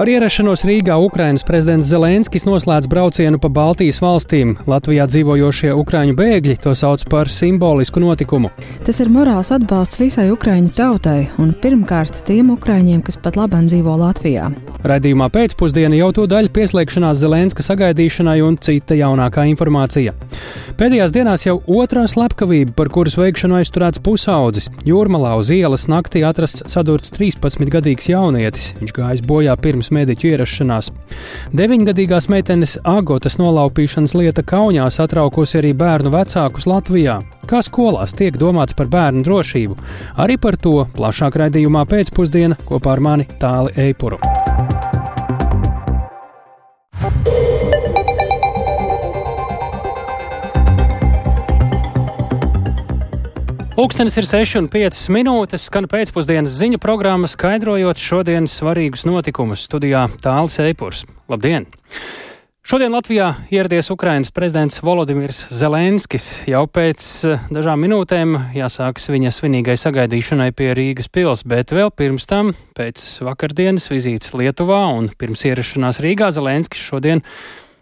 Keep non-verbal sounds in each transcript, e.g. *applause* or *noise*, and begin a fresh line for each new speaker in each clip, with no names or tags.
Ar ierašanos Rīgā Ukrainas prezidents Zelenskis noslēdz braucienu pa Baltijas valstīm. Latvijā dzīvojošie ukraiņu bēgļi to sauc par simbolisku notikumu.
Tas ir morāls atbalsts visai ukraiņu tautai un pirmkārt tiem ukraiņiem, kas pat labāk dzīvo Latvijā.
Radījumā pēcpusdienā jau to daļu pieslēgšanās Zelenska sagaidīšanai un cita jaunākā informācija. Pēdējās dienās jau otrā slepkavība, par kuras veikšanu aizturēts pusaudzis. Jūrmalā uz ielas naktī atrasts sadurts 13-gadīgs jaunietis. Viņš gājis bojā pirms mediķu ierašanās. Deviņgadīgās meitenes Agotas nolaupīšanas lieta Kaunijā satraukusi arī bērnu vecākus Latvijā. Kā skolās tiek domāts par bērnu drošību? Arī par to plašāk raidījumā pēcpusdienā kopā ar mani Tāli Eipuru. Pūkstens ir 6,5 minūtes, skan pēcpusdienas ziņu programma, skaidrojot šodienas svarīgus notikumus. Studijā Tāls Eipurs. Labdien! Šodien Latvijā ieradies Ukrainas prezidents Volodimirs Zelenskis. Jau pēc eh, dažām minūtēm jāsākas viņa svinīgai sagaidīšanai pie Rīgas pils, bet vēl pirms tam, pēc vakardienas vizītes Lietuvā un pirms ierašanās Rīgā, Zelenskis šodien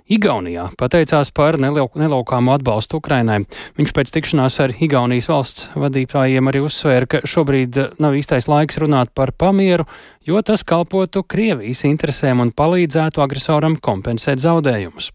Igaunijā pateicās par nelaukāmu atbalstu Ukrainai. Viņš pēc tikšanās ar Igaunijas valsts vadītājiem arī uzsvēra, ka šobrīd nav īstais laiks runāt par pamieru, jo tas kalpotu Krievijas interesēm un palīdzētu agresoram kompensēt zaudējumus.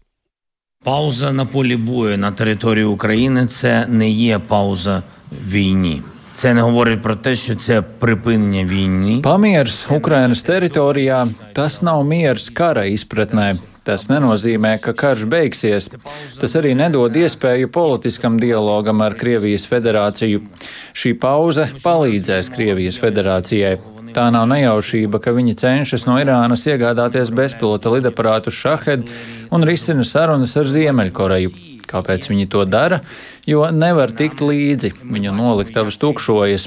Пауза на полі бою на території України це не є пауза війні. Це не говорить про те, що це припинення війни.
Pamieris Ukrainas teritorijā tas nav miers kara izpratnē. Tas nenozīmē, ka karš beigsies. Tas arī nedod iespēju politiskam dialogam ar Krievijas federāciju. Šī pauze palīdzēs Krievijas federācijai. Tā nav nejaušība, ka viņi cenšas no Irānas iegādāties bezpilota lidaparātu Šahed un risina sarunas ar Ziemeļkoreju. Kāpēc viņi to dara? jo nevar tikt līdzi, viņu noliktavas tukšojas.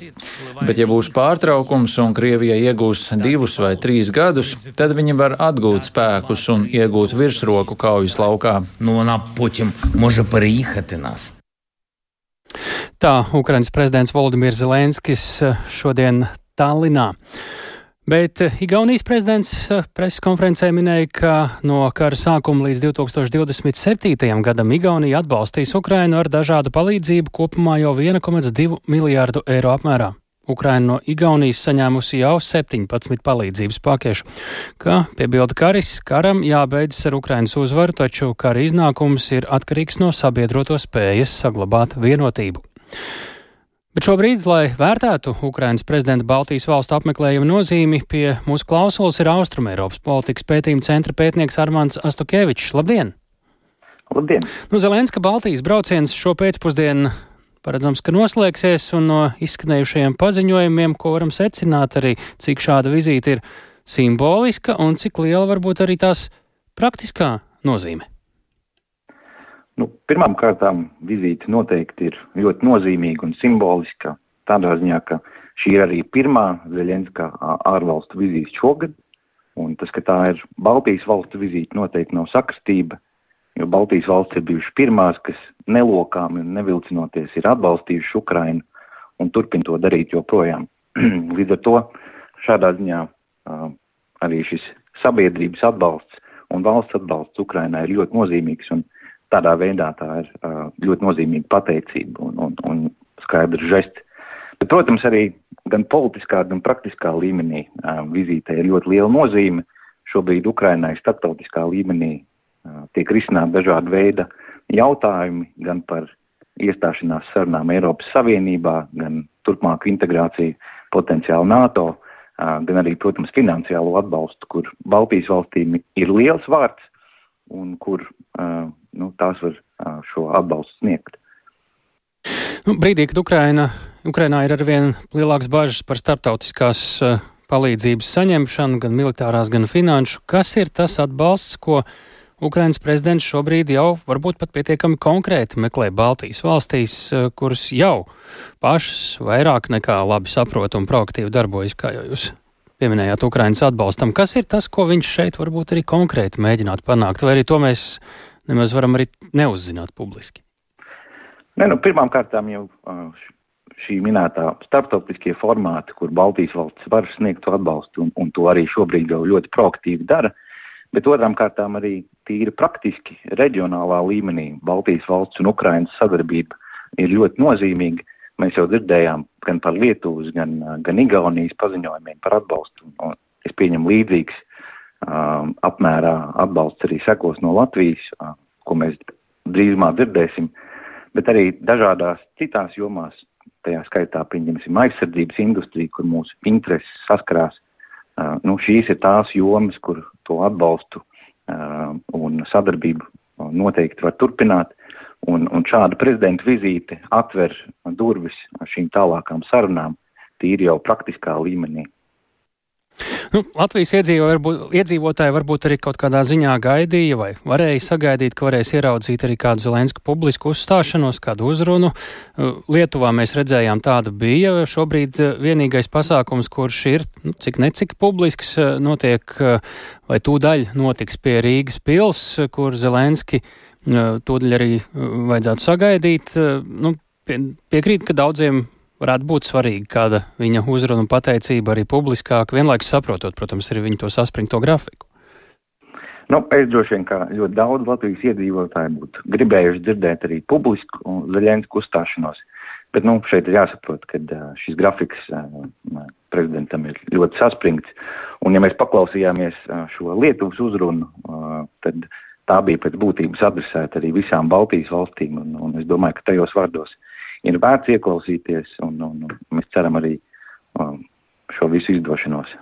Bet, ja būs pārtraukums un Krievija iegūs divus vai trīs gadus, tad viņi var atgūt spēkus un iegūt virsroku kaujas laukā.
Nu,
Tā Ukrainas prezidents Volodimirs Zelenskis eh, šodien Tallinā. Bet eh, Igaunijas prezidents eh, preses konferencē minēja, ka no kara sākuma līdz 2027. gadam Igaunija atbalstīs Ukrainu ar dažādu palīdzību kopumā jau 1,2 miljārdu eiro apmērā. Ukraina no Igaunijas saņēmusi jau 17 palīdzības pakešu. Kā piebilda Karis, karam jābeidzas ar Ukrainas uzvaru, taču kara iznākums ir atkarīgs no sabiedroto spējas saglabāt vienotību. Bet šobrīd, lai vērtētu Ukrainas prezidenta Baltijas valstu apmeklējuma nozīmi, pie mūsu klausulas ir Austrumēropas politikas pētījuma centra pētnieks Armāns Astokevičs. Labdien!
Labdien!
Nu, Zelenska Baltijas brauciens šo pēcpusdienu paredzams, ka noslēgsies, un no izskanējušajiem paziņojumiem, ko varam secināt arī, cik šāda vizīte ir simboliska un cik liela varbūt arī tās praktiskā nozīme.
Nu, Pirmkārt, vizīte noteikti ir ļoti nozīmīga un simboliska. Tādā ziņā, ka šī ir arī pirmā Zelenska ārvalstu vizīte šogad. Un tas, ka tā ir Baltijas valstu vizīte, noteikti nav sakritība. Jo Baltijas valsts ir bijušas pirmās, kas nelokāmi un nevilcinoties ir atbalstījušas Ukrainu un turpina to darīt joprojām. *clears throat* Līdz ar to šādā ziņā arī šis sabiedrības atbalsts un valsts atbalsts Ukrainai ir ļoti nozīmīgs. Uh, tādā veidā tā ir ļoti nozīmīga pateicība un, un, un skaidrs žests. Bet, protams, arī gan politiskā, gan praktiskā līmenī vizītē ir ļoti liela nozīme. Šobrīd Ukrainai starptautiskā līmenī tiek risināti dažādi veidi jautājumi gan par iestāšanās sarunām Eiropas Savienībā, gan turpmāku integrāciju potenciāli NATO, gan arī, protams, finansiālo atbalstu, kur Baltijas valstīm ir liels vārds un kur nu, tās var šo atbalstu sniegt.
Nu, brīdī, kad Ukraina, Ukrainā ir arvien lielāks bažas par starptautiskās palīdzības saņemšanu, gan militārās, gan finanšu, kas ir tas atbalsts, ko Ukrainas prezidents šobrīd jau varbūt pat pietiekami konkrēti meklē Baltijas valstīs, kuras jau pašas vairāk nekā labi saprot un proaktīvi darbojas, kā jau jūs pieminējāt Ukrainas atbalstam. Kas ir tas, ko viņš šeit varbūt arī konkrēti mēģinātu panākt, vai arī to mēs nemaz varam arī neuzzināt publiski?
Ne, nu, Pirmkārt, jau šī minētā starptautiskie formāti, kur Baltijas valsts var sniegt atbalstu, un, un to arī šobrīd jau ļoti proaktīvi dara. Bet otrām kārtām arī tīri praktiski reģionālā līmenī Baltijas valsts un Ukrainas sadarbība ir ļoti nozīmīga. Mēs jau dzirdējām gan par Lietuvas, gan, gan Igaunijas paziņojumiem par atbalstu. Es pieņemu līdzīgs um, apmērā atbalsts arī sekos no Latvijas, uh, ko mēs drīzumā dzirdēsim, bet arī dažādās citās jomās, tajā skaitā, pieņemsim, aizsardzības industrija, kur mūsu intereses saskarās. Uh, nu, šīs ir tās jomas, kur to atbalstu uh, un sadarbību noteikti var turpināt. Un, un šāda prezidenta vizīte atver durvis šīm tālākām sarunām, tīri jau praktiskā līmenī.
Nu, Latvijas iedzīvotāji varbūt, arī kaut kādā ziņā gaidīja vai varēja sagaidīt, ka varēs ieraudzīt arī kādu Zelensku publisku uzstāšanos, kādu uzrunu. Lietuvā mēs redzējām, tāda bija. Šobrīd vienīgais pasākums, kurš ir, nu, cik necik publisks, notiek vai tūdaļ notiks pie Rīgas pils, kur Zelenski tūdaļ arī vajadzētu sagaidīt. Nu, pie, piekrīt, ka daudziem varētu būt svarīga kāda viņa uzruna un pateicība arī publiskāk, vienlaikus saprotot, protams, arī viņa to saspringto grafiku.
Nu, es droši vien, ka ļoti daudz Latvijas iedzīvotāju būtu gribējuši dzirdēt arī publisku Zaļensku uzstāšanos. Bet nu, šeit ir jāsaprot, ka šis grafiks prezidentam ir ļoti saspringts. Un, ja mēs paklausījāmies šo Lietuvas uzrunu, tad tā bija pēc būtības adresēta arī visām Baltijas valstīm. Un, un es domāju, ka tajos vārdos ir vērts ieklausīties, un, un, un mēs ceram arī um, šo visu izdošanos.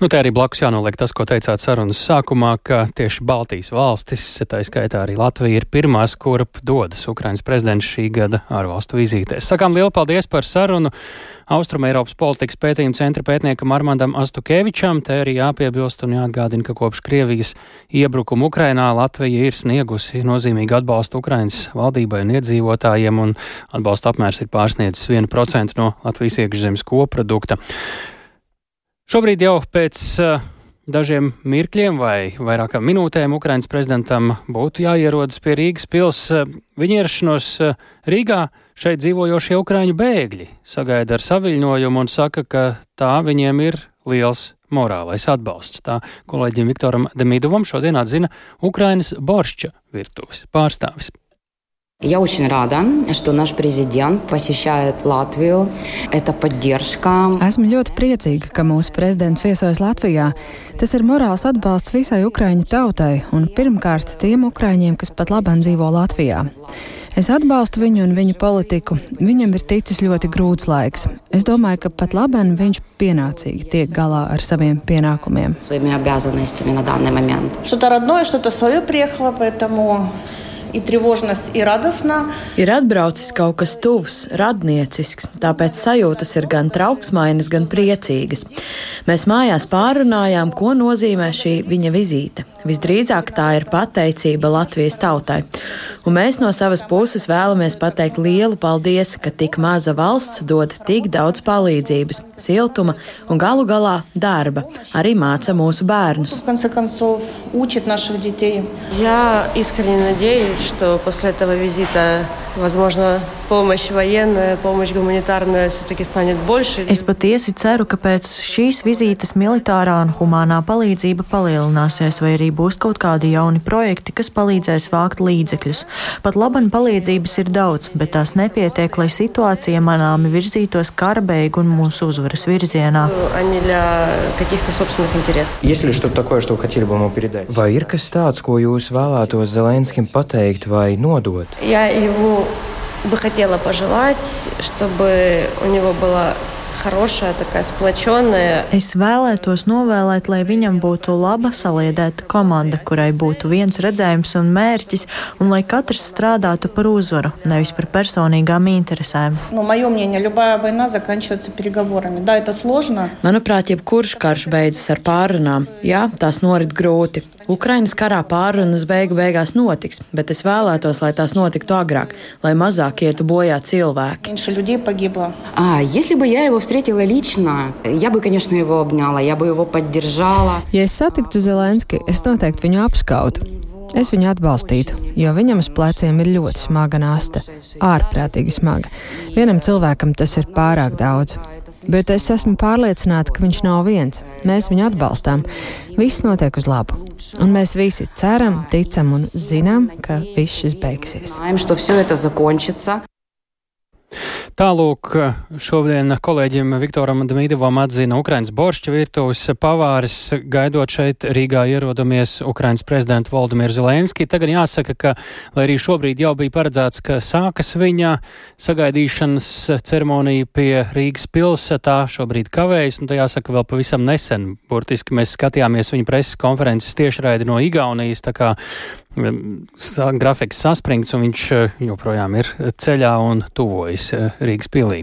Nu, te arī blakus jānoliek tas, ko teicāt sarunas sākumā, ka tieši Baltijas valstis, tā skaitā arī Latvija, ir pirmās, kurp dodas Ukrainas prezidents šī gada ārvalstu vizītēs. Sakām lielu paldies par sarunu Austrum Eiropas politikas pētījuma centra pētniekam Armandam Astukevičam. Te arī jāpiebilst un jāatgādina, ka kopš Krievijas iebrukuma Ukrainā Latvija ir sniegusi nozīmīgu atbalstu Ukrainas valdībai un iedzīvotājiem, un atbalsta apmērs ir pārsniedzis 1% no Latvijas iekšzemes koprodukta. Šobrīd jau pēc uh, dažiem mirkļiem vai vairākām minūtēm Ukrainas prezidentam būtu jāierodas pie Rīgas pils. Uh, viņa ierašanos uh, Rīgā šeit dzīvojošie ukraiņu bēgļi sagaida ar saviļņojumu un saka, ka tā viņiem ir liels morālais atbalsts. Tā kolēģim Viktoram Demidovam šodien atzina Ukrainas boršča virtuves pārstāvis.
Я очень рада, что наш президент посещает Латвiju. Это поддержка.
Esmu ļoti priecīga, ka mūsu prezidents viesojas Latvijā. Tas ir morāls atbalsts visai Ukraiņu tautai un pirmkārt tiem Ukraiņiem, kas pat labāk dzīvo Latvijā. Es atbalstu viņu un viņa politiku. Viņam ir ticis ļoti grūts laiks. Es domāju, ka pat labāk viņš pienācīgi tiek galā ar saviem pienākumiem.
Что-то родное, что-то свое приехало, поэтому и тревожность, и радостно.
Ir atbraucis kaut kas tuvs, radniecisks, tāpēc sajūtas ir gan trauksmainas, gan priecīgas. Mēs mājās pārunājām, ko nozīmē šī viņa vizīte. Visdrīzāk tā ir pateicība Latvijas tautai. Un mēs no savas puses vēlamies pateikt lielu paldies, ka tik maza valsts dod tik daudz palīdzības, siltuma un galu galā darba, arī māca mūsu bērnus.
Я искренне надеюсь, что после этого визита, возможно, помощь военная, помощь гуманитарная все-таки станет больше.
Es patiesi ceru, ka pēc šīs vizītes militārā un humānā palīdzība palielināsies, vai arī būs kaut kādi jauni projekti, kas palīdzēs vākt līdzekļus. Pat laban palīdzības ir daudz, bet tās nepietiek, lai situācija manāmi virzītos kara beigu un mūsu uzvaras virzienā.
Vai ir kas tāds, ko jūs vēlētos Zelenskim pateikt vai nodot?
Я ему бы хотела пожелать, чтобы у него была хорошая, такая splačoная.
Es vēlētos novēlēt, lai viņam būtu laba saliedēta komanda, kurai būtu viens redzējums un mērķis, un lai katrs strādātu par uzvaru, nevis par personīgām interesēm.
Ну, мое мнение, любая война заканчивается переговорами. Да, это сложно.
Manuprāt, jebkurš karš beidzas ar pārunām. Jā, tās norit grūti. Ukrainas karā pārunas beigu beigās notiks, bet es vēlētos, lai tās notiktu agrāk, lai mazāk ietu bojā cilvēki.
Ja es satiktu Zelenski, es noteikti viņu apskautu. Es viņu atbalstītu, jo viņam uz pleciem ir ļoti smaga nasta, ārprātīgi smaga. Vienam cilvēkam tas ir pārāk daudz. Bet es esmu pārliecināta, ka viņš nav viens. Mēs viņu atbalstām. Viss notiek uz labu. Un mēs visi ceram, ticam un zinām, ka viss šis beigsies.
Tālūk, šodien kolēģim Viktoram Dmīdovam atzina Ukrainas boršķa virtuves pavāris, gaidot šeit Rīgā ierodamies Ukrainas prezidentu Valdimir Zelenski. Tagad jāsaka, ka, lai arī šobrīd jau bija paredzēts, ka sākas viņa sagaidīšanas ceremonija pie Rīgas pilsētā, šobrīd kavējas, un tā jāsaka vēl pavisam nesen. Burtiski mēs skatījāmies viņa preses konferences tiešraidi no Igaunijas, tā kā grafiks saspringts, un viņš eh, joprojām ir ceļā un tuvojas eh, Rīgas pilī.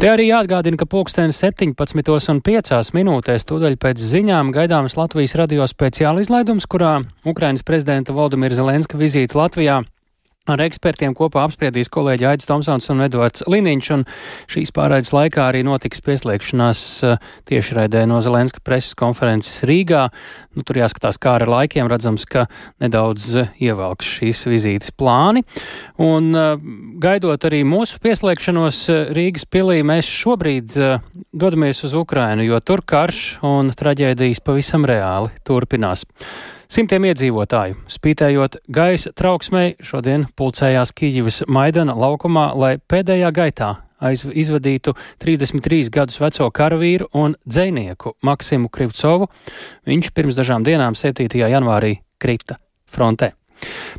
Te arī jāatgādina, ka pulksteni 17,5 minūtēs tūdaļ pēc ziņām gaidāms Latvijas radio speciāla izlaidums, kurā Ukrainas prezidenta Valdimira Zelenska vizīte Latvijā Ar ekspertiem kopā apspriedīs kolēģi Aits Tomsons un Edvards Liniņš, un šīs pārraides laikā arī notiks pieslēgšanās eh, tiešraidē no Zelenska preses konferences Rīgā. Nu, tur jāskatās, kā ar laikiem redzams, ka nedaudz eh, ievelks šīs vizītes plāni. Un eh, gaidot arī mūsu pieslēgšanos Rīgas pilī, mēs šobrīd dodamies uz Ukrainu, jo tur karš un traģēdijas pavisam reāli turpinās. Simtiem iedzīvotāju, spītējot gaisa trauksmei, šodien pulcējās Kijivas Maidana laukumā, lai pēdējā gaitā izvadītu 33 gadus veco karavīru un dzinieku Maksimu Krivcovu. Viņš pirms dažām dienām, 7. janvārī, krita frontē.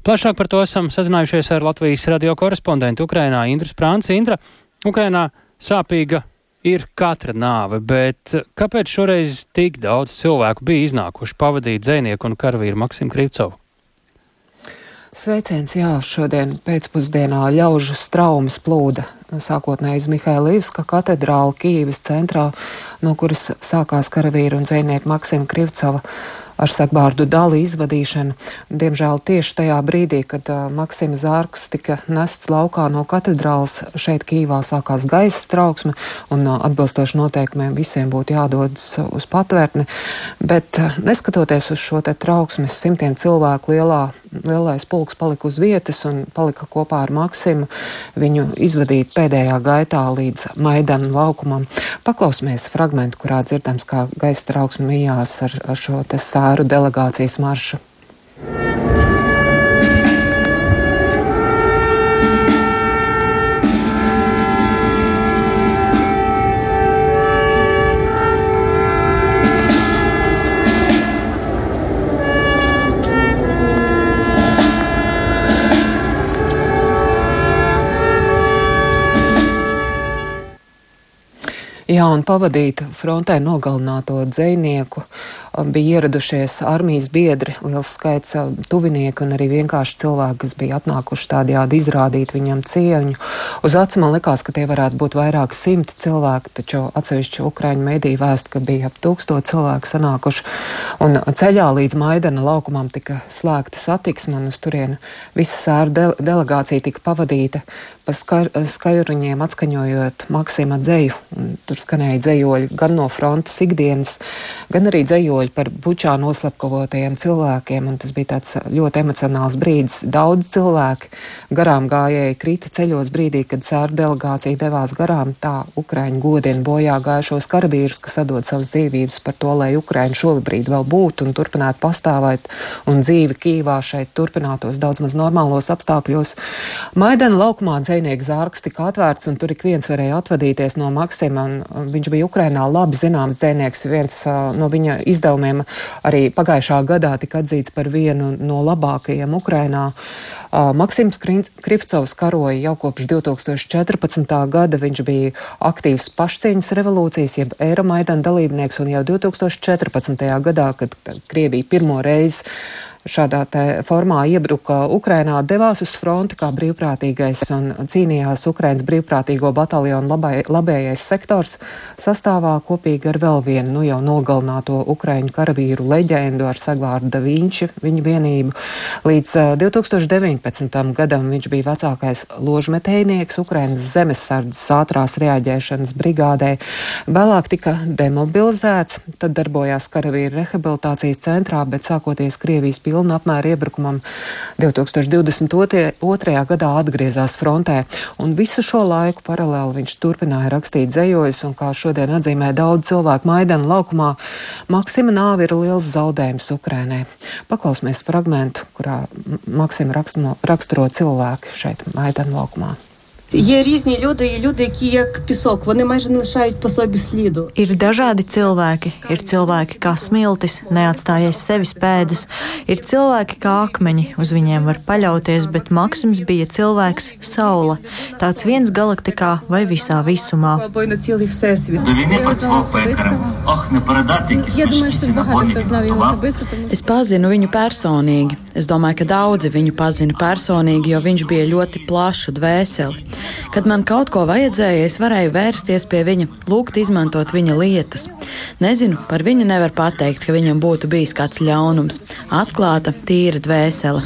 Plašāk par to esam sazinājušies ar Latvijas radio korespondentu Ukrainā Indru Sprānci. Indra, Ukrainā sāpīga ir katra nāve, bet kāpēc šoreiz tik daudz cilvēku bija iznākuši pavadīt dzēnieku un karavīru Maksimu Krivcovu?
Sveiciens, jā, šodien pēcpusdienā ļaužu straumes plūda sākotnēji uz Mihailīvska katedrālu Kīvis centrā, no kuras sākās karavīru un dzēnieku Maksima Krivcova ar sekbārdu dali izvadīšanu. Diemžēl tieši tajā brīdī, kad uh, Maksima Zārks tika nests laukā no katedrāls, šeit Kīvā sākās gaisa trauksme un uh, atbilstoši noteikumiem visiem būtu jādodas uz patvērtni. Bet uh, neskatoties uz šo te trauksmi, simtiem cilvēku lielā, lielais pulks palika uz vietas un palika kopā ar Maksimu viņu izvadīt pēdējā gaitā līdz Maidana laukumam. Paklausīsimies fragmentu, kurā dzirdams, kā gaisa trauksme mijās ar, ar šo komisāru delegācijas maršu. Jā, un pavadīt frontē nogalināto dzinieku bija ieradušies armijas biedri, liels skaits tuvinieku un arī vienkārši cilvēki, kas bija atnākuši tādējādi izrādīt viņam cieņu. Uz acu man likās, ka tie varētu būt vairāk simti cilvēki, taču atsevišķi Ukraiņu mediju vēst, ka bija ap tūkstot cilvēku sanākuši. Un ceļā līdz Maidana laukumam tika slēgta satiksme un uz turienu visa sēra de delegācija tika pavadīta pa skaļruņiem atskaņojot Maksima dzēju. Tur skanēja dzējoļi gan no frontes ikdienas, gan arī dzējoļi par bučā noslapkavotajiem cilvēkiem, un tas bija tāds ļoti emocionāls brīdis. Daudz cilvēki garām gājēji krita ceļos brīdī, kad sēru delegācija devās garām. Tā Ukraiņu godina bojā gājušos karavīrus, kas atdod savas dzīvības par to, lai Ukraiņa šobrīd vēl būtu un turpinātu pastāvēt, un dzīve Kīvā šeit turpinātos daudz maz normālos apstākļos. Maidana laukumā dzēnieks zārks tika atvērts, un tur ik viens varēja atvadīties no Maksima, viņš bija Ukrainā labi zināms dzēnieks, viens uh, no viņa izdevuma uzdevumiem arī pagājušā gadā tika atzīts par vienu no labākajiem Ukrainā. Maksims Krivcovs karoja jau kopš 2014. gada. Viņš bija aktīvs pašcieņas revolūcijas, jeb Eiromaidana dalībnieks, un jau 2014. gadā, kad Krievija pirmo reizi šādā formā iebruka Ukrainā, devās uz fronti kā brīvprātīgais un cīnījās Ukrainas brīvprātīgo bataljonu labai, labējais sektors sastāvā kopīgi ar vēl vienu nu jau nogalināto Ukraiņu karavīru leģendu ar sagvārdu Da Vinči, viņa vienību. Līdz 2019. gadam viņš bija vecākais ložmetējnieks Ukrainas zemesardzes ātrās reaģēšanas brigādē. Vēlāk tika demobilizēts, tad darbojās karavīru rehabilitācijas centrā, bet sākoties Krievijas pilsētā pilna apmēra iebrukumam 2022. gadā atgriezās frontē, un visu šo laiku paralēli viņš turpināja rakstīt dzējojus, un kā šodien atzīmē daudz cilvēku Maidana laukumā, Maksima nāve ir liels zaudējums Ukrainai. Paklausīsimies fragmentu, kurā Maksima raksturo cilvēku šeit Maidana laukumā.
Є різні люди, і люди, які як пісок, вони майже не лишають по собі сліду.
Ir dažādi cilvēki. Ir cilvēki kā smiltis, neatstājies sevis pēdas. Ir cilvēki kā akmeņi, uz viņiem var paļauties, bet Maksims bija cilvēks saule. Tāds viens galaktikā vai visā visumā.
Або й на цілий всесвіт.
Es pazinu viņu personīgi. Es domāju, ka daudzi viņu pazina personīgi, jo viņš bija ļoti plašu dvēseli. Kad man kaut ko vajadzēja, es varēju vērsties pie viņa, lūgt izmantot viņa lietas. Nezinu, par viņu nevar pateikt, ka viņam būtu bijis kāds ļaunums. Atklāta, tīra dvēsele.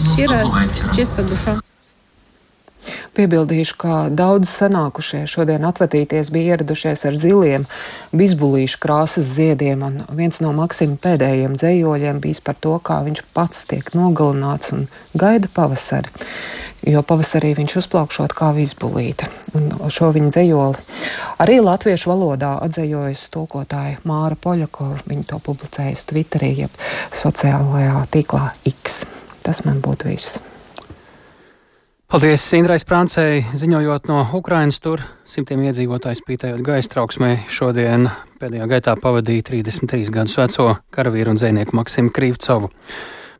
Piebildīšu, ka daudz sanākušie šodien atvedīties bija ieradušies ar ziliem, bizbulīšu krāsas ziediem, un viens no Maksima pēdējiem dzējoļiem bijis par to, kā viņš pats tiek nogalināts un gaida pavasari jo pavasarī viņš uzplaukšot kā vizbulīte. Un šo viņa dzējoli arī latviešu valodā atzējojas tulkotāja Māra Poļakova. Viņa to publicējas Twitterī, jeb sociālajā tīklā X. Tas man būtu viss.
Paldies Indrai Sprāncei, ziņojot no Ukrainas tur. Simtiem iedzīvotāju spītējot gaisa trauksmē šodien pēdējā gaitā pavadīja 33 gadus veco karavīru un zvejnieku Maksimu Krīvcovu.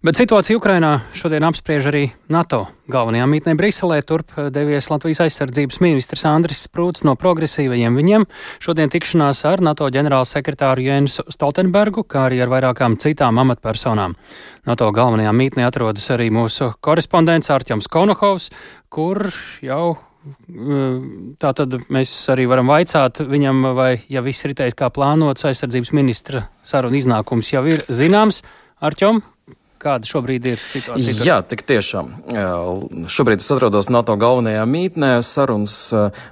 Bet situācija Ukrainā šodien apspriež arī NATO galvenajā mītnē Briselē. Turp devies Latvijas aizsardzības ministrs Andris Sprūts no progresīvajiem viņiem. Šodien tikšanās ar NATO ģenerālsekretāru Jēnsu Stoltenbergu, kā arī ar vairākām citām amatpersonām. NATO galvenajā mītnē atrodas arī mūsu korespondents Arķams Konohovs, kur jau Tā tad mēs arī varam vaicāt viņam, vai, ja viss ritēs kā plānots, aizsardzības ministra saruna iznākums jau ir zināms. Arķom, Kāda šobrīd ir situācija?
Jā, tik tiešām. Šobrīd es atrodos NATO galvenajā mītnē. Sarunas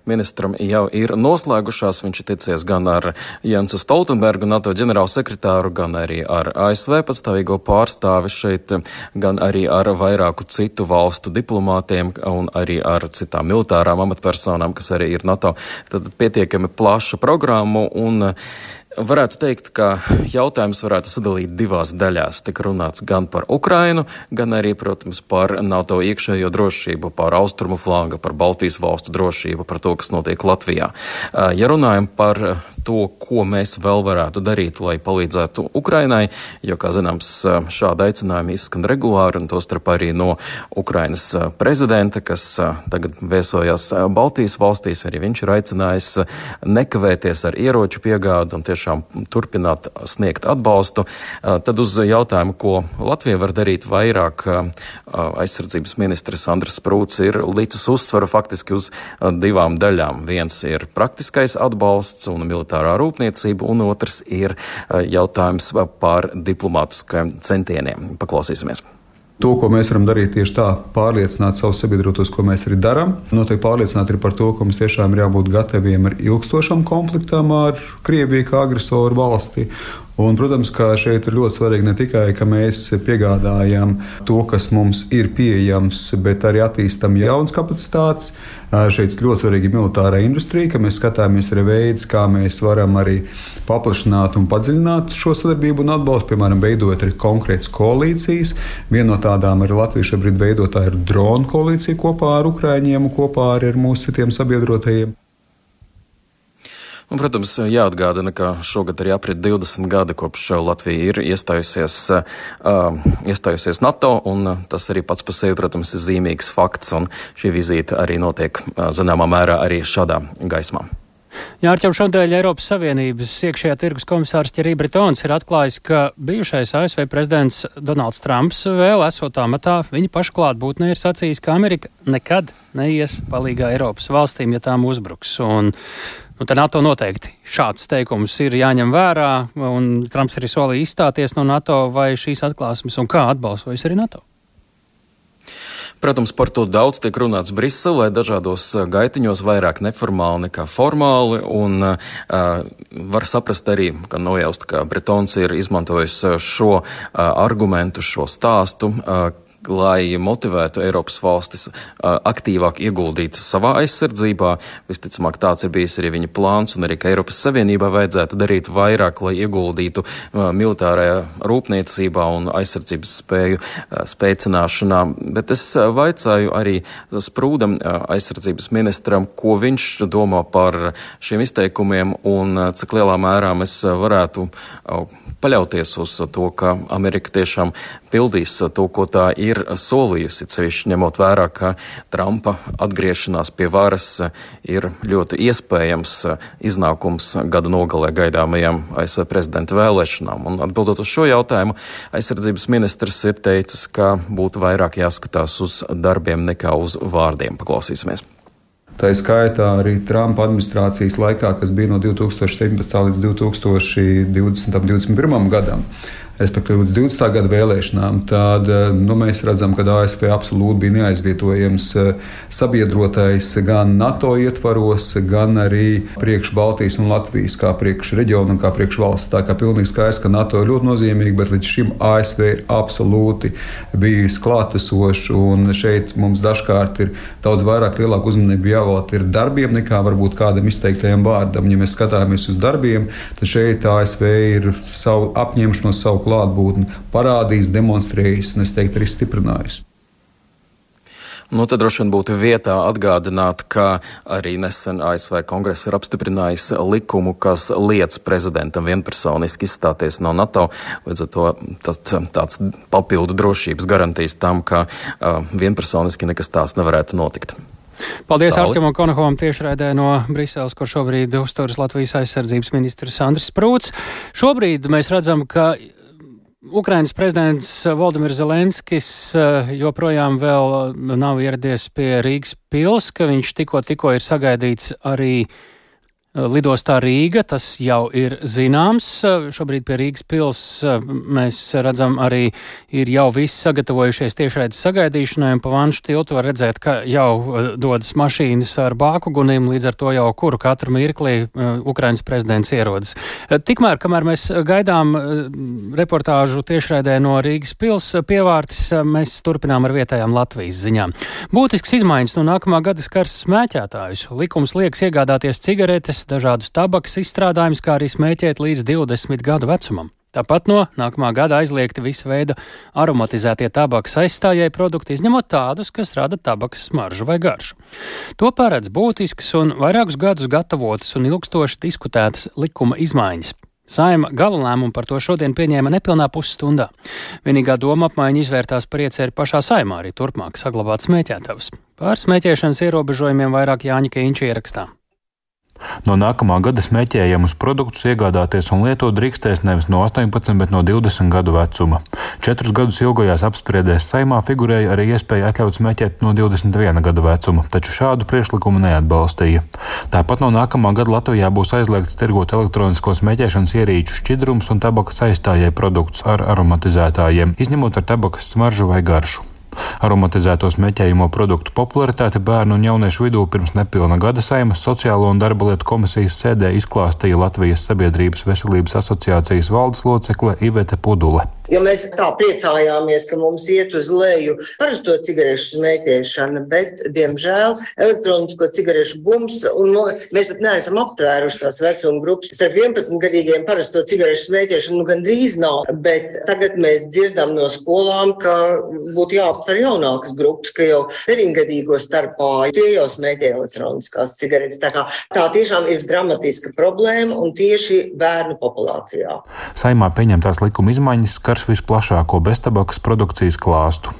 ministram jau ir noslēgušās. Viņš ir ticies gan ar Jensu Stoltenbergu, NATO ģenerālsekretāru, gan arī ar ASV patstāvīgo pārstāvi šeit, gan arī ar vairāku citu valstu diplomātiem un arī ar citām militārām amatpersonām, kas arī ir NATO. Tad pietiekami plaša programma un Varētu teikt, ka jautājums varētu sadalīt divās daļās. Tik runāts gan par Ukrainu, gan arī, protams, par NATO iekšējo drošību, par austrumu flanga, par Baltijas valstu drošību, par to, kas notiek Latvijā. Ja runājam par to, ko mēs vēl varētu darīt, lai palīdzētu Ukrainai, jo, kā zināms, šāda aicinājuma izskan regulāri, un tostarp arī no Ukrainas prezidenta, kas tagad viesojās Baltijas valstīs, arī viņš ir aicinājis nekavēties ar ieroču piegādu un tiešām turpināt sniegt atbalstu. Tad uz jautājumu, ko Latvija var darīt vairāk, aizsardzības ministrs Andris Prūts ir licis uzsvaru faktiski uz divām daļām. Viens ir praktiskais atbalsts un militārā rūpniecība, un otrs ir eh, jautājums par diplomātiskajiem centieniem. Paklausīsimies!
To, ko mēs varam darīt tieši tā, pārliecināt savus sabiedrotos, ko mēs arī darām. Noteikti pārliecināti ir par to, ka mums tiešām ir jābūt gataviem ar ilgstošam konfliktam ar Krieviju kā agresoru valsti. Un, protams, ka šeit ir ļoti svarīgi ne tikai, ka mēs piegādājam to, kas mums ir pieejams, bet arī attīstam jaunas kapacitātes. Šeit ļoti svarīga ir militārā industrija, ka mēs skatāmies arī veids, kā mēs varam arī paplašināt un padziļināt šo sadarbību un atbalstu, piemēram, veidot arī konkrētas koalīcijas. Viena no tādām ir Latvija šobrīd veidotā ir drona koalīcija kopā ar Ukraiņiem un kopā arī ar mūsu citiem sabiedrotajiem.
Un, protams, jāatgādina, ka šogad arī aprit 20 gadi kopš Latvija ir iestājusies, uh, iestājusies NATO, un tas arī pats par sevi, protams, ir zīmīgs fakts, un šī vizīte arī notiek uh, zināmā mērā arī šādā gaismā.
Jā, ar ķau šodien Eiropas Savienības iekšējā tirgus komisārs Ķerī Bretons ir atklājis, ka bijušais ASV prezidents Donalds Trumps vēl esot amatā, viņa paša klātbūtnē ir sacījis, ka Amerika nekad neies palīgā Eiropas valstīm, ja tām uzbruks. Un Nu, tad NATO noteikti šāds teikums ir jāņem vērā, un Trumps arī solīja izstāties no NATO vai šīs atklāsmes, un kā atbalsojas arī NATO.
Protams, par to daudz tiek runāts Briselē, dažādos gaitiņos, vairāk neformāli nekā formāli, un uh, var saprast arī, ka nojaust, ka Bretons ir izmantojis šo uh, argumentu, šo stāstu. Uh, lai motivētu Eiropas valstis aktīvāk ieguldīt savā aizsardzībā. Visticamāk, tāds ir bijis arī viņa plāns, un arī, ka Eiropas Savienībā vajadzētu darīt vairāk, lai ieguldītu militārajā rūpniecībā un aizsardzības spēju spēcināšanā. Bet es vaicāju arī Sprūdam, aizsardzības ministram, ko viņš domā par šiem izteikumiem un cik lielā mērā mēs varētu paļauties uz to, ka Amerika tiešām pildīs to, ko tā ir solījusi, cevišķi ņemot vērā, ka Trumpa atgriešanās pie varas ir ļoti iespējams iznākums gada nogalē gaidāmajām ASV prezidenta vēlēšanām. Un atbildot uz šo jautājumu, aizsardzības ministrs ir teicis, ka būtu vairāk jāskatās uz darbiem nekā uz vārdiem. Paklausīsimies!
Tā ir skaitā arī Trumpa administrācijas laikā, kas bija no 2017. līdz 2020. un 2021. gadam respektīvi līdz 20. gada vēlēšanām, tad eh, nu, mēs redzam, ka ASV absolūti bija neaizvietojams eh, sabiedrotais gan NATO ietvaros, gan arī priekš Baltijas un Latvijas, kā priekš reģiona un kā priekš valsts. Tā kā pilnīgi skaidrs, ka NATO ir ļoti nozīmīga, bet līdz šim ASV ir absolūti bijis klātesošs, un šeit mums dažkārt ir daudz vairāk lielāku uzmanību jāvēlta darbiem nekā varbūt kādam izteiktajam vārdam. Ja mēs skatāmies uz darbiem, tad šeit ASV ir savu apņemšanos, savu klātbūtni parādījis, demonstrējis un es teiktu arī stiprinājis.
Nu, tad droši vien būtu vietā atgādināt, ka arī nesen ASV kongress ir apstiprinājis likumu, kas liedz prezidentam vienpersoniski izstāties no NATO. Līdz ar to tas, tāds papildu drošības garantijas tam, ka uh, vienpersoniski nekas tāds nevarētu notikt.
Paldies Arčumam Konakovam tiešraidē no Briseles, kur šobrīd uzturas Latvijas aizsardzības ministrs Andris Sprūts. Šobrīd mēs redzam, ka Ukrainas prezidents Valdemirs Zelenskis eh, joprojām vēl nav ieradies pie Rīgas pils, ka viņš tikko, tikko ir sagaidīts arī Eh, lidostā Rīga, tas jau ir zināms. Eh, šobrīd pie Rīgas pils eh, mēs redzam arī ir jau visi sagatavojušies tiešraides sagaidīšanai, un pa vanšu tiltu var redzēt, ka jau dodas mašīnas ar bāku gunīm, līdz ar to jau kuru katru mirklī Ukrainas prezidents ierodas. Tikmēr, kamēr mēs gaidām reportāžu tiešraidē no Rīgas pils pievārtis, mēs turpinām ar vietējām Latvijas ziņām. Būtisks izmaiņas no nākamā gada skars smēķētājus. Likums liekas iegādāties cigaretes cigaretes, dažādus tabaks izstrādājumus, kā arī smēķēt līdz 20 gadu vecumam. Tāpat no nākamā gada aizliegti visa veida aromatizētie tabakas aizstājēji produkti, izņemot tādus, kas rada tabakas smaržu vai garšu. To paredz būtiskas un vairākus gadus gatavotas un ilgstoši diskutētas likuma izmaiņas. Saima gala lēmumu par to šodien pieņēma nepilnā pusstundā. Vienīgā doma apmaiņa izvērtās par ieceri pašā saimā arī turpmāk saglabāt smēķētavas. Pār smēķēšanas ierobežojumiem vairāk Jāņa Kīņša ierakstā.
No nākamā gada smēķējumus produktus iegādāties un lietot drīkstēs nevis no 18, bet no 20 gadu vecuma. Četrus gadus ilgajās apspriedēs saimā figurēja arī iespēja atļaut smēķēt no 21 gada vecuma, taču šādu priekšlikumu neatbalstīja. Tāpat no nākamā gada Latvijā būs aizliegts tirgot elektronisko smēķēšanas ierīču šķidrums un tabakas aizstājēju produktus ar aromatizētājiem, izņemot ar tabakas smaržu vai garšu. Aromatizēto smēķējumu produktu popularitāti bērnu un jauniešu vidū pirms nepilna gada saimas Sociālo un darba lietu komisijas sēdē izklāstīja Latvijas Sabiedrības veselības asociācijas valdes locekle Ivete Pudule.
Jo mēs tā priecājāmies, ka mums iet uz leju parasto cigarešu smēķēšana, bet, diemžēl, elektronisko cigarešu bums, un no, mēs pat neesam aptvēruši tās vecuma grupas. Starp 11 gadīgiem parasto cigarešu smēķēšanu nu gandrīz nav, bet tagad mēs dzirdam no skolām, ka būtu jāaptver jaunākas grupas, ka jau 9 gadīgo starpā tie jau smēķē elektroniskās cigaretes. Tā, kā, tā tiešām ir dramatiska problēma un tieši bērnu populācijā.
Saimā pieņemtās likuma izmaiņas skar skars visplašāko beztabakas produkcijas klāstu.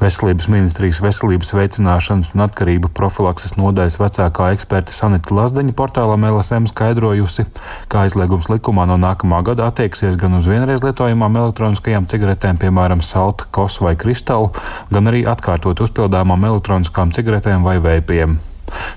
Veselības ministrijas veselības veicināšanas un atkarību profilakses nodaļas vecākā eksperte Sanita Lazdeņa portālam LSM skaidrojusi, ka aizliegums likumā no nākamā gada attieksies gan uz vienreiz lietojamām elektroniskajām cigaretēm, piemēram, salta, kos vai kristālu, gan arī atkārtot uzpildāmām elektroniskām cigaretēm vai veipiem.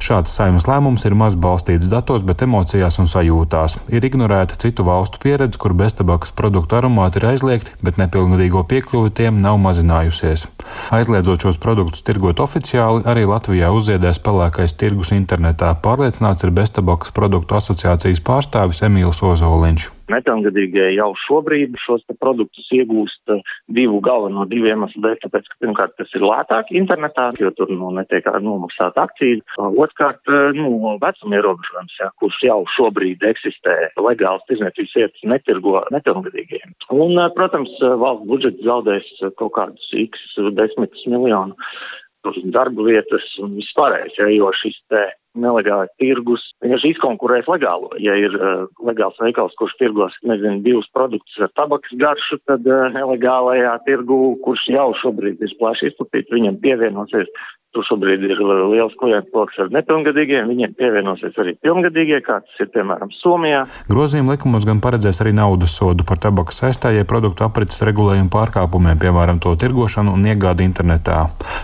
Šāds saimas lēmums ir maz balstīts datos, bet emocijās un sajūtās. Ir ignorēta citu valstu pieredze, kur beztabakas produktu aromāti ir aizliegti, bet nepilngadīgo piekļuvi tiem nav mazinājusies. Aizliedzot šos produktus tirgot oficiāli, arī Latvijā uzziedēs pelēkais tirgus internetā, pārliecināts ir beztabakas produktu asociācijas pārstāvis Emīls Ozoliņš.
Nepilngadīgie jau šobrīd šos produktus iegūst eh, divu galveno divu iemeslu dēļ, tāpēc, ka pirmkārt tas ir lētāk internetā, jo tur nu, netiek nomaksāta akcijas. Otrkārt, eh, nu, vecuma ierobežojums, jā, kurš jau šobrīd eksistē legāls tirzniecības vietas netirgo nepilngadīgiem. Un, eh, protams, valsts budžets zaudēs kaut kādus x desmitus miljonu darba vietas un vispārējais, ja, jo šis te nelegālais tirgus vienkārši izkonkurēs legālo. Ja ir uh, legāls veikals, kurš tirgos, nezinu, divus produktus ar tabakas garšu, tad uh, nelegālajā tirgu, kurš jau šobrīd ir plaši izplatīts, viņam pievienosies Tur šobrīd ir liels klientu lokus ar nepilngadīgiem, viņiem pievienosies arī pilngadīgie, kā tas ir piemēram Somijā.
Grozījuma likumos gan paredzēs arī naudas sodu par tabakas saistājai produktu aprits regulējumu pārkāpumiem, piemēram, to tirgošanu un iegādi internetā.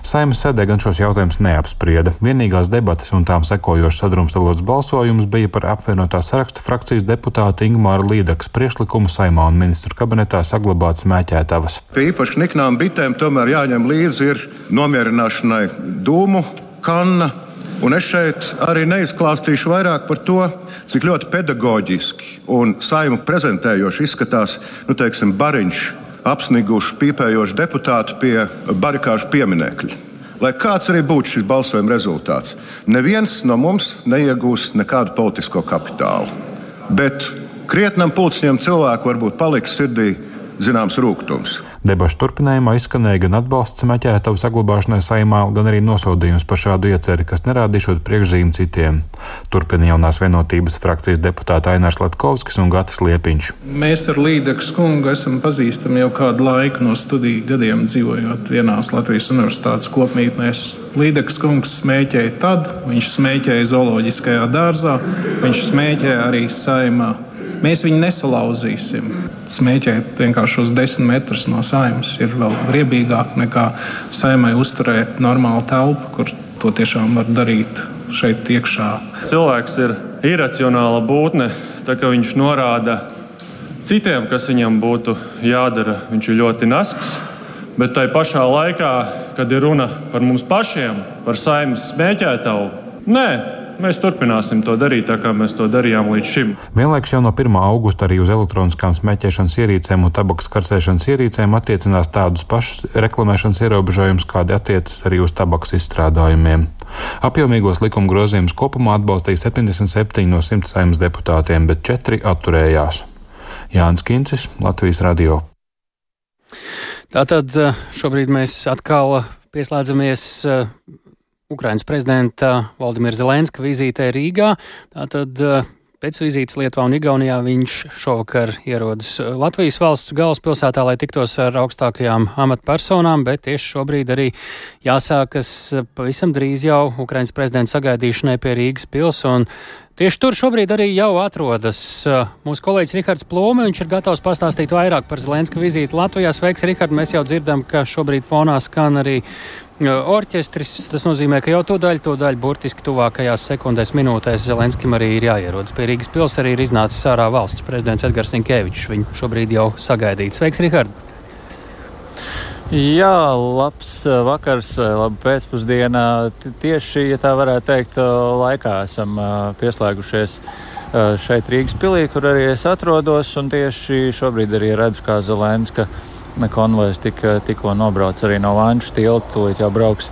Saimas sēdē gan šos jautājumus neapsprieda. Vienīgās debatas un tām sekojošs sadrumstalots balsojums bija par apvienotā saraksta frakcijas deputāta Ingmāra Līdakas priekšlikumu saimā un ministru kabinetā saglabāt smēķētavas.
Pie īpaši niknām bitēm tomēr jāņem līdzi ir nomierināšanai dūmu kanna. Un es šeit arī neizklāstīšu vairāk par to, cik ļoti pedagoģiski un saimu prezentējoši izskatās nu, teiksim, bariņš, apsniguši, pīpējoši deputāti pie barikāžu pieminekļa. Lai kāds arī būtu šis balsojuma rezultāts, neviens no mums neiegūs nekādu politisko kapitālu. Bet krietnam pulcņiem cilvēku varbūt paliks sirdī zināms rūkums.
Debašu turpinājumā izskanēja gan atbalsts meķētavu saglabāšanai saimā, gan arī nosodījums par šādu ieceri, kas nerādīšot priekšzīmi citiem. Turpina jaunās vienotības frakcijas deputāta Ainārs Latkovskis un Gatis Liepiņš.
Mēs ar Līdekas kungu esam pazīstami jau kādu laiku no studiju gadiem dzīvojot vienās Latvijas universitātes kopmītnēs. Līdekas kungs smēķēja tad, viņš smēķēja zooloģiskajā dārzā, viņš smēķēja arī saimā. Mēs viņu nesalauzīsim. Smēķēt vienkārši uz desmit metrus no saimnes ir vēl riebīgāk nekā saimai uzturēt normālu telpu, kur to tiešām var darīt šeit iekšā.
Cilvēks ir iracionāla būtne, tā kā viņš norāda citiem, kas viņam būtu jādara. Viņš ir ļoti nasks, bet tai pašā laikā, kad ir runa par mums pašiem, par saimnes smēķētavu, nē, Mēs turpināsim to darīt, tā kā mēs to darījām līdz šim.
Vienlaikus jau no 1. augusta arī uz elektroniskām smēķēšanas ierīcēm un tabakas karsēšanas ierīcēm attiecinās tādus pašus reklamēšanas ierobežojumus, kādi attiecas arī uz tabakas izstrādājumiem. Apjomīgos likuma grozījumus kopumā atbalstīja 77 no 100 saimnes deputātiem, bet 4 atturējās. Jānis Kincis, Latvijas radio.
Tātad eh, šobrīd mēs atkal pieslēdzamies eh, Ukrainas prezidenta Valdimira Zelenska vizītē Rīgā. Tātad eh, pēc vizītes Lietuvā un Igaunijā viņš šovakar ierodas Latvijas valsts galvaspilsētā, lai tiktos ar augstākajām amatpersonām, bet tieši šobrīd arī jāsākas pavisam drīz jau Ukrainas prezidenta sagaidīšanai pie Rīgas pils. Tieši tur šobrīd arī jau atrodas uh, mūsu kolēģis Rihards Plūme. Viņš ir gatavs pastāstīt vairāk par Zelenska vizīti Latvijā. Sveiks, Rihard! Mēs jau dzirdam, ka šobrīd fonā skan arī orķestris. Tas nozīmē, ka jau to daļu, to daļu burtiski tuvākajās sekundēs, minūtēs Zelenskim arī ir jāierodas pie Rīgas pils. Arī ir iznācis ārā valsts prezidents Edgars Ninkēvičs. Viņu šobrīd jau sagaidīt. Sveiks, Rihard!
Jā, labs vakars vai laba pēcpusdiena. Tieši, ja tā varētu teikt, laikā esam pieslēgušies šeit Rīgas pilī, kur arī es atrodos. Tieši šobrīd arī redzu, kā Zelenska konvojs tik, tikko nobrauc arī no Vanču tilta, tūlīt jau brauks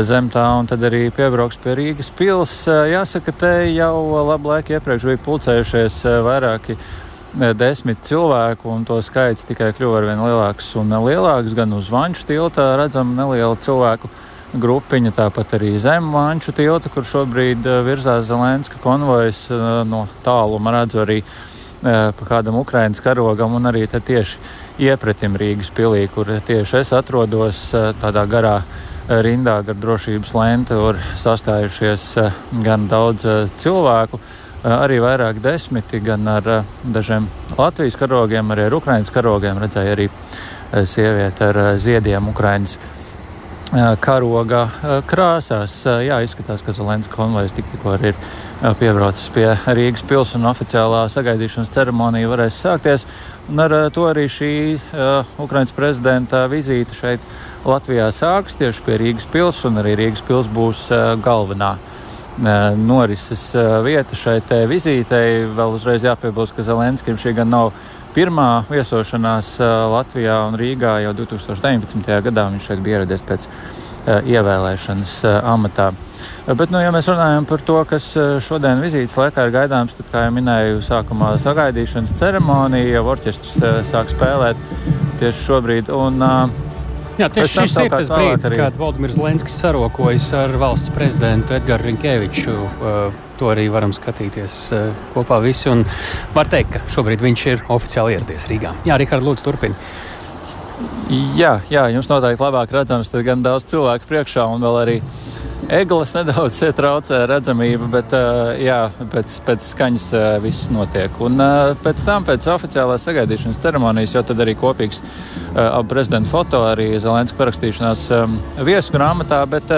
zem tā, un tad arī piebrauks pie Rīgas pils. Jāsaka, te jau labu laiku iepriekš bija pulcējušies vairāki desmit cilvēku, un to skaits tikai kļuva ar vien lielāks un lielāks. Gan uz Vanču tilta redzam nelielu cilvēku grupiņa, tāpat arī zem Vanču tilta, kur šobrīd virzās Zelenska konvojs no tāluma redzu arī pa kādam Ukraiņas karogam un arī tieši iepratim Rīgas pilī, kur tieši es atrodos tādā garā rindā gar drošības lenti, kur sastājušies gan daudz cilvēku, arī vairāk desmiti, gan ar dažiem Latvijas karogiem, arī ar Ukraiņas karogiem. Redzēju arī sievieti ar ziediem Ukraiņas karoga krāsās. Jā, izskatās, ka Zelenska konvojs tik, tikko arī ir piebraucis pie Rīgas pils un oficiālā sagaidīšanas ceremonija varēs sākties. Un ar to arī šī Ukraiņas prezidenta vizīte šeit Latvijā sāks tieši pie Rīgas pils, un arī Rīgas pils būs galvenā norises uh, vieta šai vizītei. Vēl uzreiz jāpiebilst, ka Zelenskim šī gan nav pirmā viesošanās Latvijā un Rīgā jau 2019. gadā. Viņš šeit bija ieradies pēc ievēlēšanas amatā. Bet, nu, ja mēs runājam par to, kas šodien vizītes laikā ir gaidāms, tad, kā jau minēju, sākumā sagaidīšanas ceremonija, jau orķestris sāk spēlēt tieši šobrīd. Un,
Jā, tieši šis ir tas brīdis, arī... kad Valdemirs Lenskis sarokojas ar valsts prezidentu Edgars Rinkēviču. To arī varam skatīties kopā visi. Un var teikt, ka šobrīd viņš ir oficiāli ieradies Rīgā. Jā, Rihards, lūdzu, turpini.
Jā, jā, jums noteikti labāk redzams, tad gan daudz cilvēku priekšā un vēl arī Eglis nedaudz traucē redzamību, bet jā, pēc, pēc skaņas viss notiek. Un pēc tam, pēc oficiālās sagaidīšanas ceremonijas, jau tad arī kopīgs abu prezidentu foto, arī Zelenska parakstīšanās viesu grāmatā, bet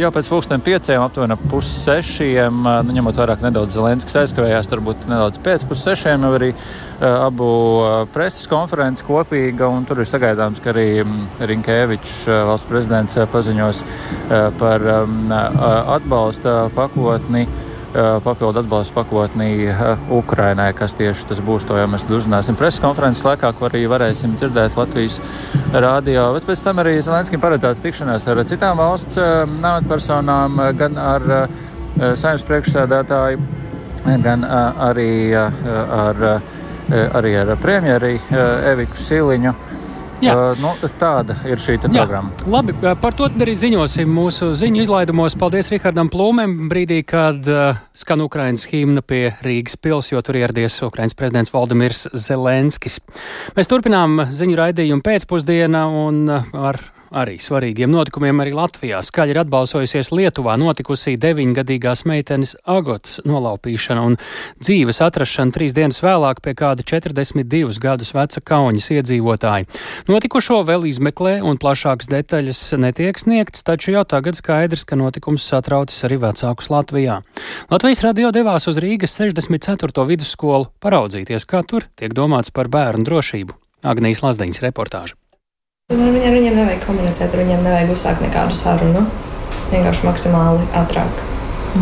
jau pēc pusdien pieciem, aptuveni pussešiem, nu, ņemot vairāk nedaudz Zelenskis aizkavējās, varbūt nedaudz pēc pussešiem jau arī abu preses konferences kopīga, un tur ir sagaidāms, ka arī Rinkēvičs, valsts prezidents, paziņos par atbalsta pakotni papildu atbalstu pakotnī Ukrainai, kas tieši tas būs. To jau mēs uzzināsim preses konferences laikā, ko arī varēsim dzirdēt Latvijas rādio. Bet pēc tam arī Zelenskim paredzēts tikšanās ar citām valsts amatpersonām, gan ar saimnes priekšsēdētāju, gan arī ar Eh, arī ar premjeri eh, Eviku Siliņu. Jā. Uh, nu, tāda ir šī programma.
Labi, par to arī ziņosim mūsu ziņu izlaidumos. Paldies Rihardam Plūmēm brīdī, kad uh, skan Ukrainas himna pie Rīgas pils, jo tur ieradies Ukrainas prezidents Valdemirs Zelenskis. Mēs turpinām ziņu raidījumu pēcpusdienā un ar arī svarīgiem notikumiem arī Latvijā. Skaļi ir atbalsojusies Lietuvā notikusī deviņgadīgās meitenes Agotas nolaupīšana un dzīves atrašana trīs dienas vēlāk pie kāda 42 gadus veca kauņas iedzīvotāja. Notikušo vēl izmeklē un plašākas detaļas netiek sniegtas, taču jau tagad skaidrs, ka notikums satraucis arī vecākus Latvijā. Latvijas radio devās uz Rīgas 64. vidusskolu paraudzīties, kā tur tiek domāts par bērnu drošību. Agnijas Lazdeņas reportāža.
Nu, ar viņiem, viņiem nevajag komunicēt, ar viņiem nevajag uzsākt nekādu sarunu. Vienkārši maksimāli ātrāk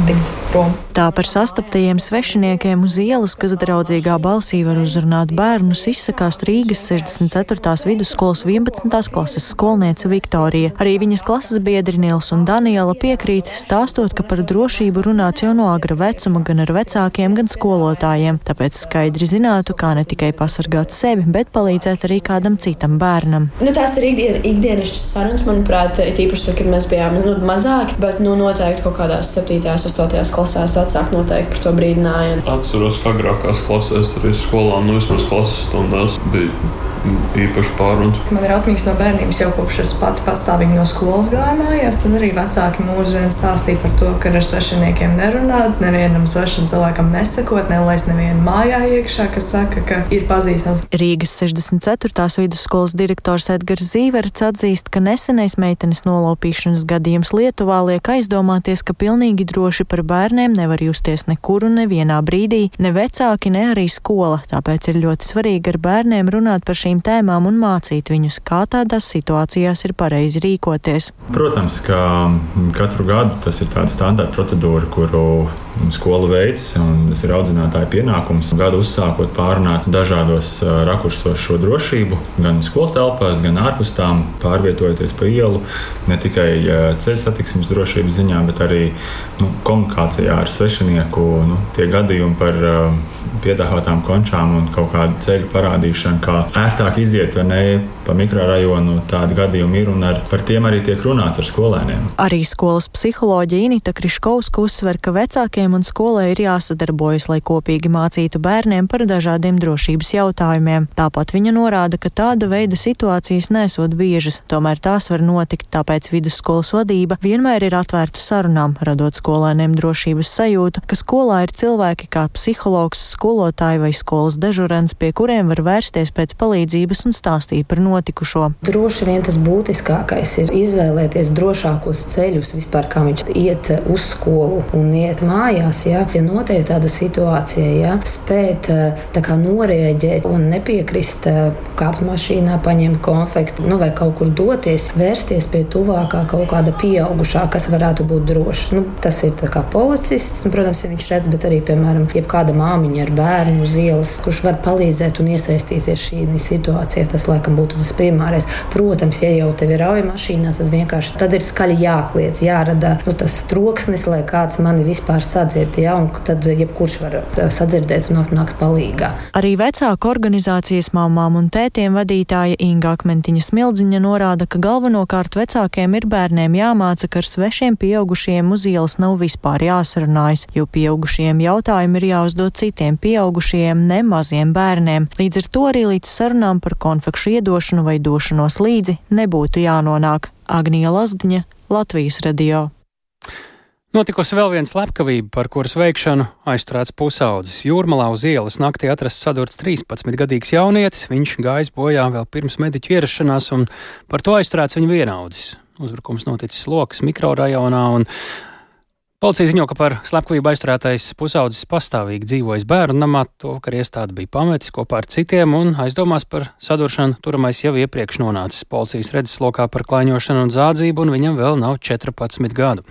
tikt prom.
Tā par sastaptajiem svešiniekiem uz ielas, kas draudzīgā balsī var uzrunāt bērnus, izsakās Rīgas 64. vidusskolas 11. klases skolniece Viktorija. Arī viņas klases biedri Nils un Daniela piekrīt, stāstot, ka par drošību runāts jau no agra vecuma gan ar vecākiem, gan skolotājiem. Tāpēc skaidri zinātu, kā ne tikai pasargāt sevi, bet palīdzēt arī kādam citam bērnam.
Nu, tās ir ikdien, ikdienišķas sarunas, manuprāt, tīpaši, kad mēs bijām nu, mazāki, bet nu, noteikti kaut kādās 7. un 8. Klasēs vecāki noteikti par to brīdināja.
Atceros, ka agrākās klasēs, arī skolā, nu vismaz klases stundās bija īpaši pārunas.
Man ir atmiņas no bērnības jau kopš es pati patstāvīgi no skolas gāju mājās. Tad arī vecāki mūžīgi vien stāstīja par to, ka ar svešiniekiem nerunāt, nevienam svešam cilvēkam nesakot, nelaist nevienu mājā iekšā, kas saka, ka ir pazīstams.
Rīgas 64. vidusskolas direktors Edgars Zīverts atzīst, ka nesenais meitenes nolaupīšanas gadījums Lietuvā liek aizdomāties, ka pilnīgi droši par bērniem nevar justies nekur un nevienā brīdī, ne vecāki, ne arī skola. Tāpēc ir ļoti svarīgi ar bērniem runāt par šīm tēmām un mācīt viņus, kā tādās situācijās ir pareizi rīkoties.
Protams, ka katru gadu tas ir tāds standarta procedūra, kuru skola veids, un tas ir audzinātāja pienākums. Gadu uzsākot pārunāt dažādos rakursos šo drošību, gan skolas telpās, gan ārpus tām, pārvietojoties pa ielu, ne tikai ceļu satiksmes drošības ziņā, bet arī nu, komunikācijā ar svešinieku. Nu, tie gadījumi par piedāvātām končām un kaut kādu ceļu parādīšanu, kā ērtāk iziet vai ne pa mikrorajonu, tādi gadījumi ir un ar, par tiem arī tiek runāts ar skolēniem.
Arī skolas psiholoģija Inita Kriškovska uzsver, ka vecākiem vecākiem un skolai ir jāsadarbojas, lai kopīgi mācītu bērniem par dažādiem drošības jautājumiem. Tāpat viņa norāda, ka tāda veida situācijas nesot biežas, tomēr tās var notikt, tāpēc vidusskolas vadība vienmēr ir atvērta sarunām, radot skolēniem drošības sajūtu, ka skolā ir cilvēki kā psihologs, skolotāji vai skolas dežurants, pie kuriem var vērsties pēc palīdzības un stāstīt par notikušo.
Droši vien tas būtiskākais ir izvēlēties drošākos ceļus vispār, kā viņš iet uz skolu un iet mājās. Ja, ja notiek tāda situācija, ja, spēt kā, norēģēt un nepiekrist kāpt mašīnā, paņemt konfekti nu, vai kaut kur doties, vērsties pie tuvākā kaut kāda pieaugušā, kas varētu būt drošs. Nu, tas ir kā policists, un, protams, ja viņš redz, bet arī, piemēram, jebkāda māmiņa ar bērnu uz ielas, kurš var palīdzēt un iesaistīties šī situācijā. Tas, laikam, būtu tas primārais. Protams, ja jau tev ir auja mašīnā, tad vienkārši tad ir skaļi jākliedz, jārada nu, tas troksnis, lai kāds mani vispār sadzird. Ja, tad jebkurš var sadzirdēt un nākt palīgā.
Arī vecāku organizācijas mamām un tētiem vadītāja Inga Akmentiņa Smildziņa norāda, ka galvenokārt vecākiem ir bērniem jāmāca, ka ar svešiem pieaugušiem uz ielas nav vispār jāsarunājas, jo pieaugušiem jautājumi ir jāuzdod citiem pieaugušiem, ne maziem bērniem. Līdz ar to arī līdz sarunām par konfekšu iedošanu vai došanos līdzi nebūtu jānonāk. Agnija Lazdiņa, Latvijas radio.
Notikusi vēl viena slepkavība, par kuras veikšanu aizturēts pusaudzis. Jūrmalā uz ielas naktī atrasts sadurts 13-gadīgs jaunietis. Viņš gājis bojā vēl pirms mediķu ierašanās, un par to aizturēts viņa vienaudzis. Uzbrukums noticis Lokas mikrorajonā, un Policija ziņo, ka par slepkavību aizturētais pusaudzis pastāvīgi dzīvojas bērnu namā, to vakar iestāde bija pametis kopā ar citiem un aizdomās par saduršanu turamais jau iepriekš nonācis policijas redzeslokā par klaiņošanu un zādzību, un viņam vēl nav 14 gadu.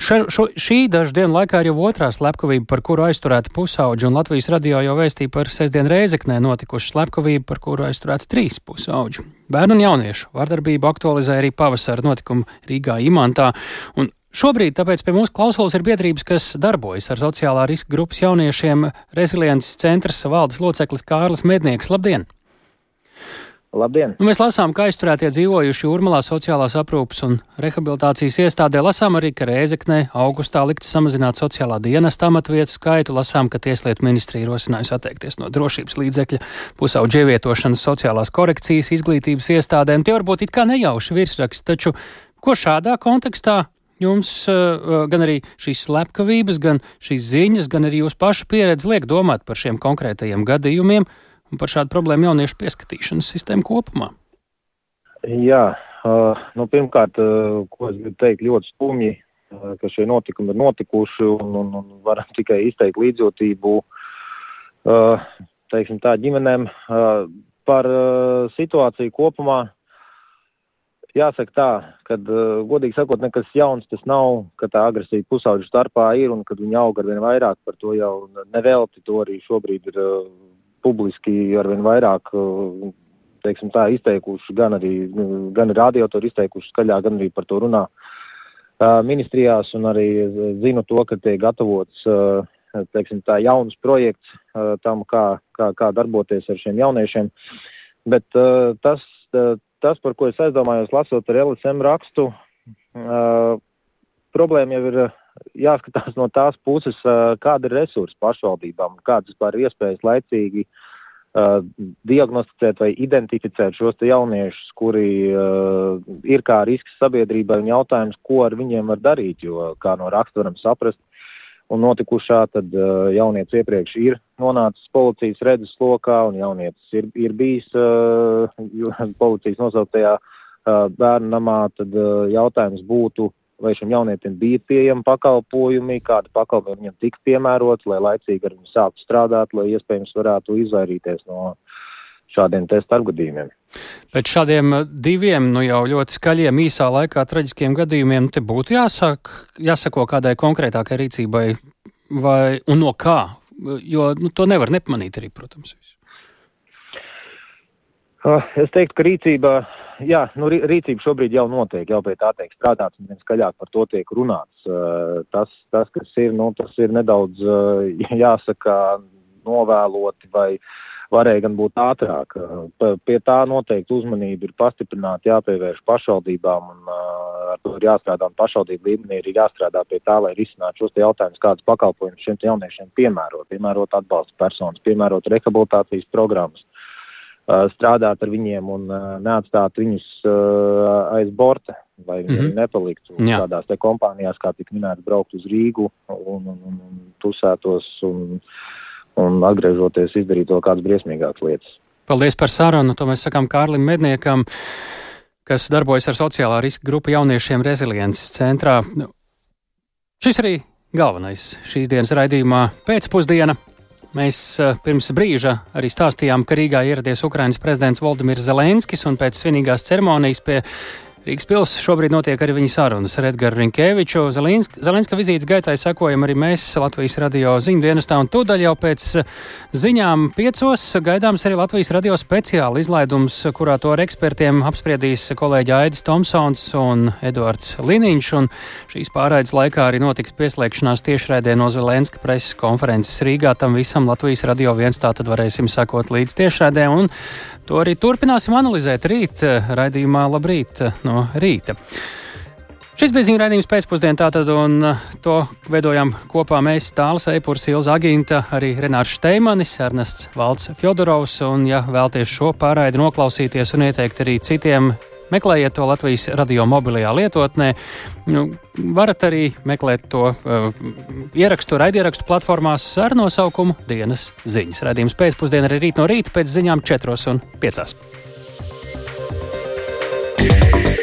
Ša, šo, šī dažu dienu laikā ir jau otrā slepkavība, par kuru aizturēta pusauģi, un Latvijas radio jau vēstīja par sestdien Reizeknē notikušu slepkavību, par kuru aizturēta trīs pusauģi. Bērnu un jauniešu vardarbību aktualizēja arī pavasara notikumi Rīgā Imantā, un Šobrīd tāpēc pie mūsu klausulas ir biedrības, kas darbojas ar sociālā riska grupas jauniešiem. Resiliences centrs valdes loceklis Kārlis Mednieks. Labdien!
Labdien!
Nu, mēs lasām, ka aizturētie dzīvojuši Urmalā sociālās aprūpas un rehabilitācijas iestādē. Lasām arī, ka Rēzeknē augustā likts samazināt sociālā dienesta amatvietu skaitu. Lasām, ka Tieslietu ministrija rosinājusi atteikties no drošības līdzekļa pusauģu ievietošanas sociālās korekcijas izglītības iestādēm. Tie varbūt it kā nejauši virsraksti, taču ko šādā kontekstā jums uh, gan arī šīs slepkavības, gan šīs ziņas, gan arī jūsu pašu pieredze liek domāt par šiem konkrētajiem gadījumiem un par šādu problēmu jauniešu pieskatīšanas sistēmu kopumā?
Jā, uh, nu, pirmkārt, ko es gribu teikt, ļoti skumji, ka šie notikumi ir notikuši un, un, un varam tikai izteikt līdzjūtību teiksim, tā, ģimenēm par situāciju kopumā jāsaka tā, ka, uh, godīgi sakot, nekas jauns tas nav, ka tā agresija pusauģu starpā ir un kad viņi aug ar vien vairāk. Par to jau nevelti to arī šobrīd ir uh, publiski ar vien vairāk. Uh, teiksim, tā, izteikuši, gan arī gan radio to ir izteikuši skaļāk, gan arī par to runā uh, ministrijās. Arī zinu to, ka tiek gatavots uh, teiksim, tā, jauns projekts uh, tam, kā, kā, kā darboties ar šiem jauniešiem. Bet tas, tas, par ko es aizdomājos, lasot ar LSM rakstu, uh, problēma jau ir jāskatās no tās puses, uh, kāda ir resursi pašvaldībām, kādas vispār ir iespējas laicīgi uh, diagnosticēt vai identificēt šos jauniešus, kuri uh, ir kā risks sabiedrībai un jautājums, ko ar viņiem var darīt. Jo, kā no raksta varam saprast, un notikušā, tad uh, jaunietis iepriekš ir nonācis policijas redzes lokā, un jaunietis ir, ir bijis uh, *laughs* policijas nosauktajā uh, bērnu namā. Tad uh, jautājums būtu, vai šim jaunietim bija pieejami pakalpojumi, kādi pakalpojumi viņam tika piemēroti, lai laicīgi ar viņu sāktu strādāt, lai iespējams varētu izvairīties no šādiem starpgadījumiem.
Pēc šādiem diviem nu jau ļoti skaļiem, īsā laikā traģiskiem gadījumiem, te būtu jāsāk, jāsako kādai konkrētākai rīcībai, vai no kā, jo nu, to nevar nepamanīt arī, protams.
Es teiktu, ka rīcība, jā, nu, rīcība šobrīd jau notiek, jau pie tā tiek strādāts, un skaļāk par to tiek runāts. Tas, tas kas ir, nu, tas ir nedaudz jāsaka novēloti vai varēja gan būt ātrāk. Pie tā noteikti uzmanība ir pastiprināta, jāpievērš pašvaldībām un ar to ir jāstrādā. Pašvaldību līmenī ir jāstrādā pie tā, lai risinātu šos jautājumus, kādas pakalpojumus šiem jauniešiem piemērot, piemērot atbalsta personas, piemērot rehabilitācijas programmas. Strādāt ar viņiem un neatstāt viņus aiz borta, lai viņi mm -hmm. nepaliktu tādās kompānijās, kā tika minēts, braukt uz Rīgu un, un, un, un tusētos. Un, un atgriežoties izdarīt vēl kādas briesmīgākas lietas.
Paldies par sarunu. To mēs sakām Kārlim Medniekam, kas darbojas ar sociālā riska grupu jauniešiem Resiliences centrā. Nu, šis arī galvenais šīs dienas raidījumā pēcpusdiena. Mēs uh, pirms brīža arī stāstījām, ka Rīgā ieradies Ukrainas prezidents Valdemirs Zelenskis un pēc svinīgās ceremonijas pie Rīgas pils šobrīd notiek arī viņa sarunas ar Edgars Rinkēviču. Zelenska vizītes gaitai sekojam arī mēs Latvijas radio ziņu dienestā, un tūdaļ jau pēc ziņām piecos gaidāms arī Latvijas radio speciāla izlaidums, kurā to ar ekspertiem apspriedīs kolēģi Aidis Tomsons un Eduards Liniņš, un šīs pārraides laikā arī notiks pieslēgšanās tiešraidē no Zelenska preses konferences Rīgā. Tam visam Latvijas radio viens tā tad varēsim sekot līdz tiešraidē, un to arī turpināsim analizēt rīt raidījumā Labrīt! No no rīta. Šis bija ziņu raidījums pēcpusdienā, tātad, un uh, to veidojām kopā mēs, Tāls Eipurs, Ilza Aginta, arī Renārs Šteimanis, Ernests Valds Fjodorovs, un, ja vēlties šo pārraidi noklausīties un ieteikt arī citiem, meklējiet to Latvijas radio mobilajā lietotnē. Nu, varat arī meklēt to uh, ierakstu raidierakstu platformās ar nosaukumu Dienas ziņas. Radījums pēcpusdienā arī rīt no rīta pēc ziņām 4 un 5. Yeah.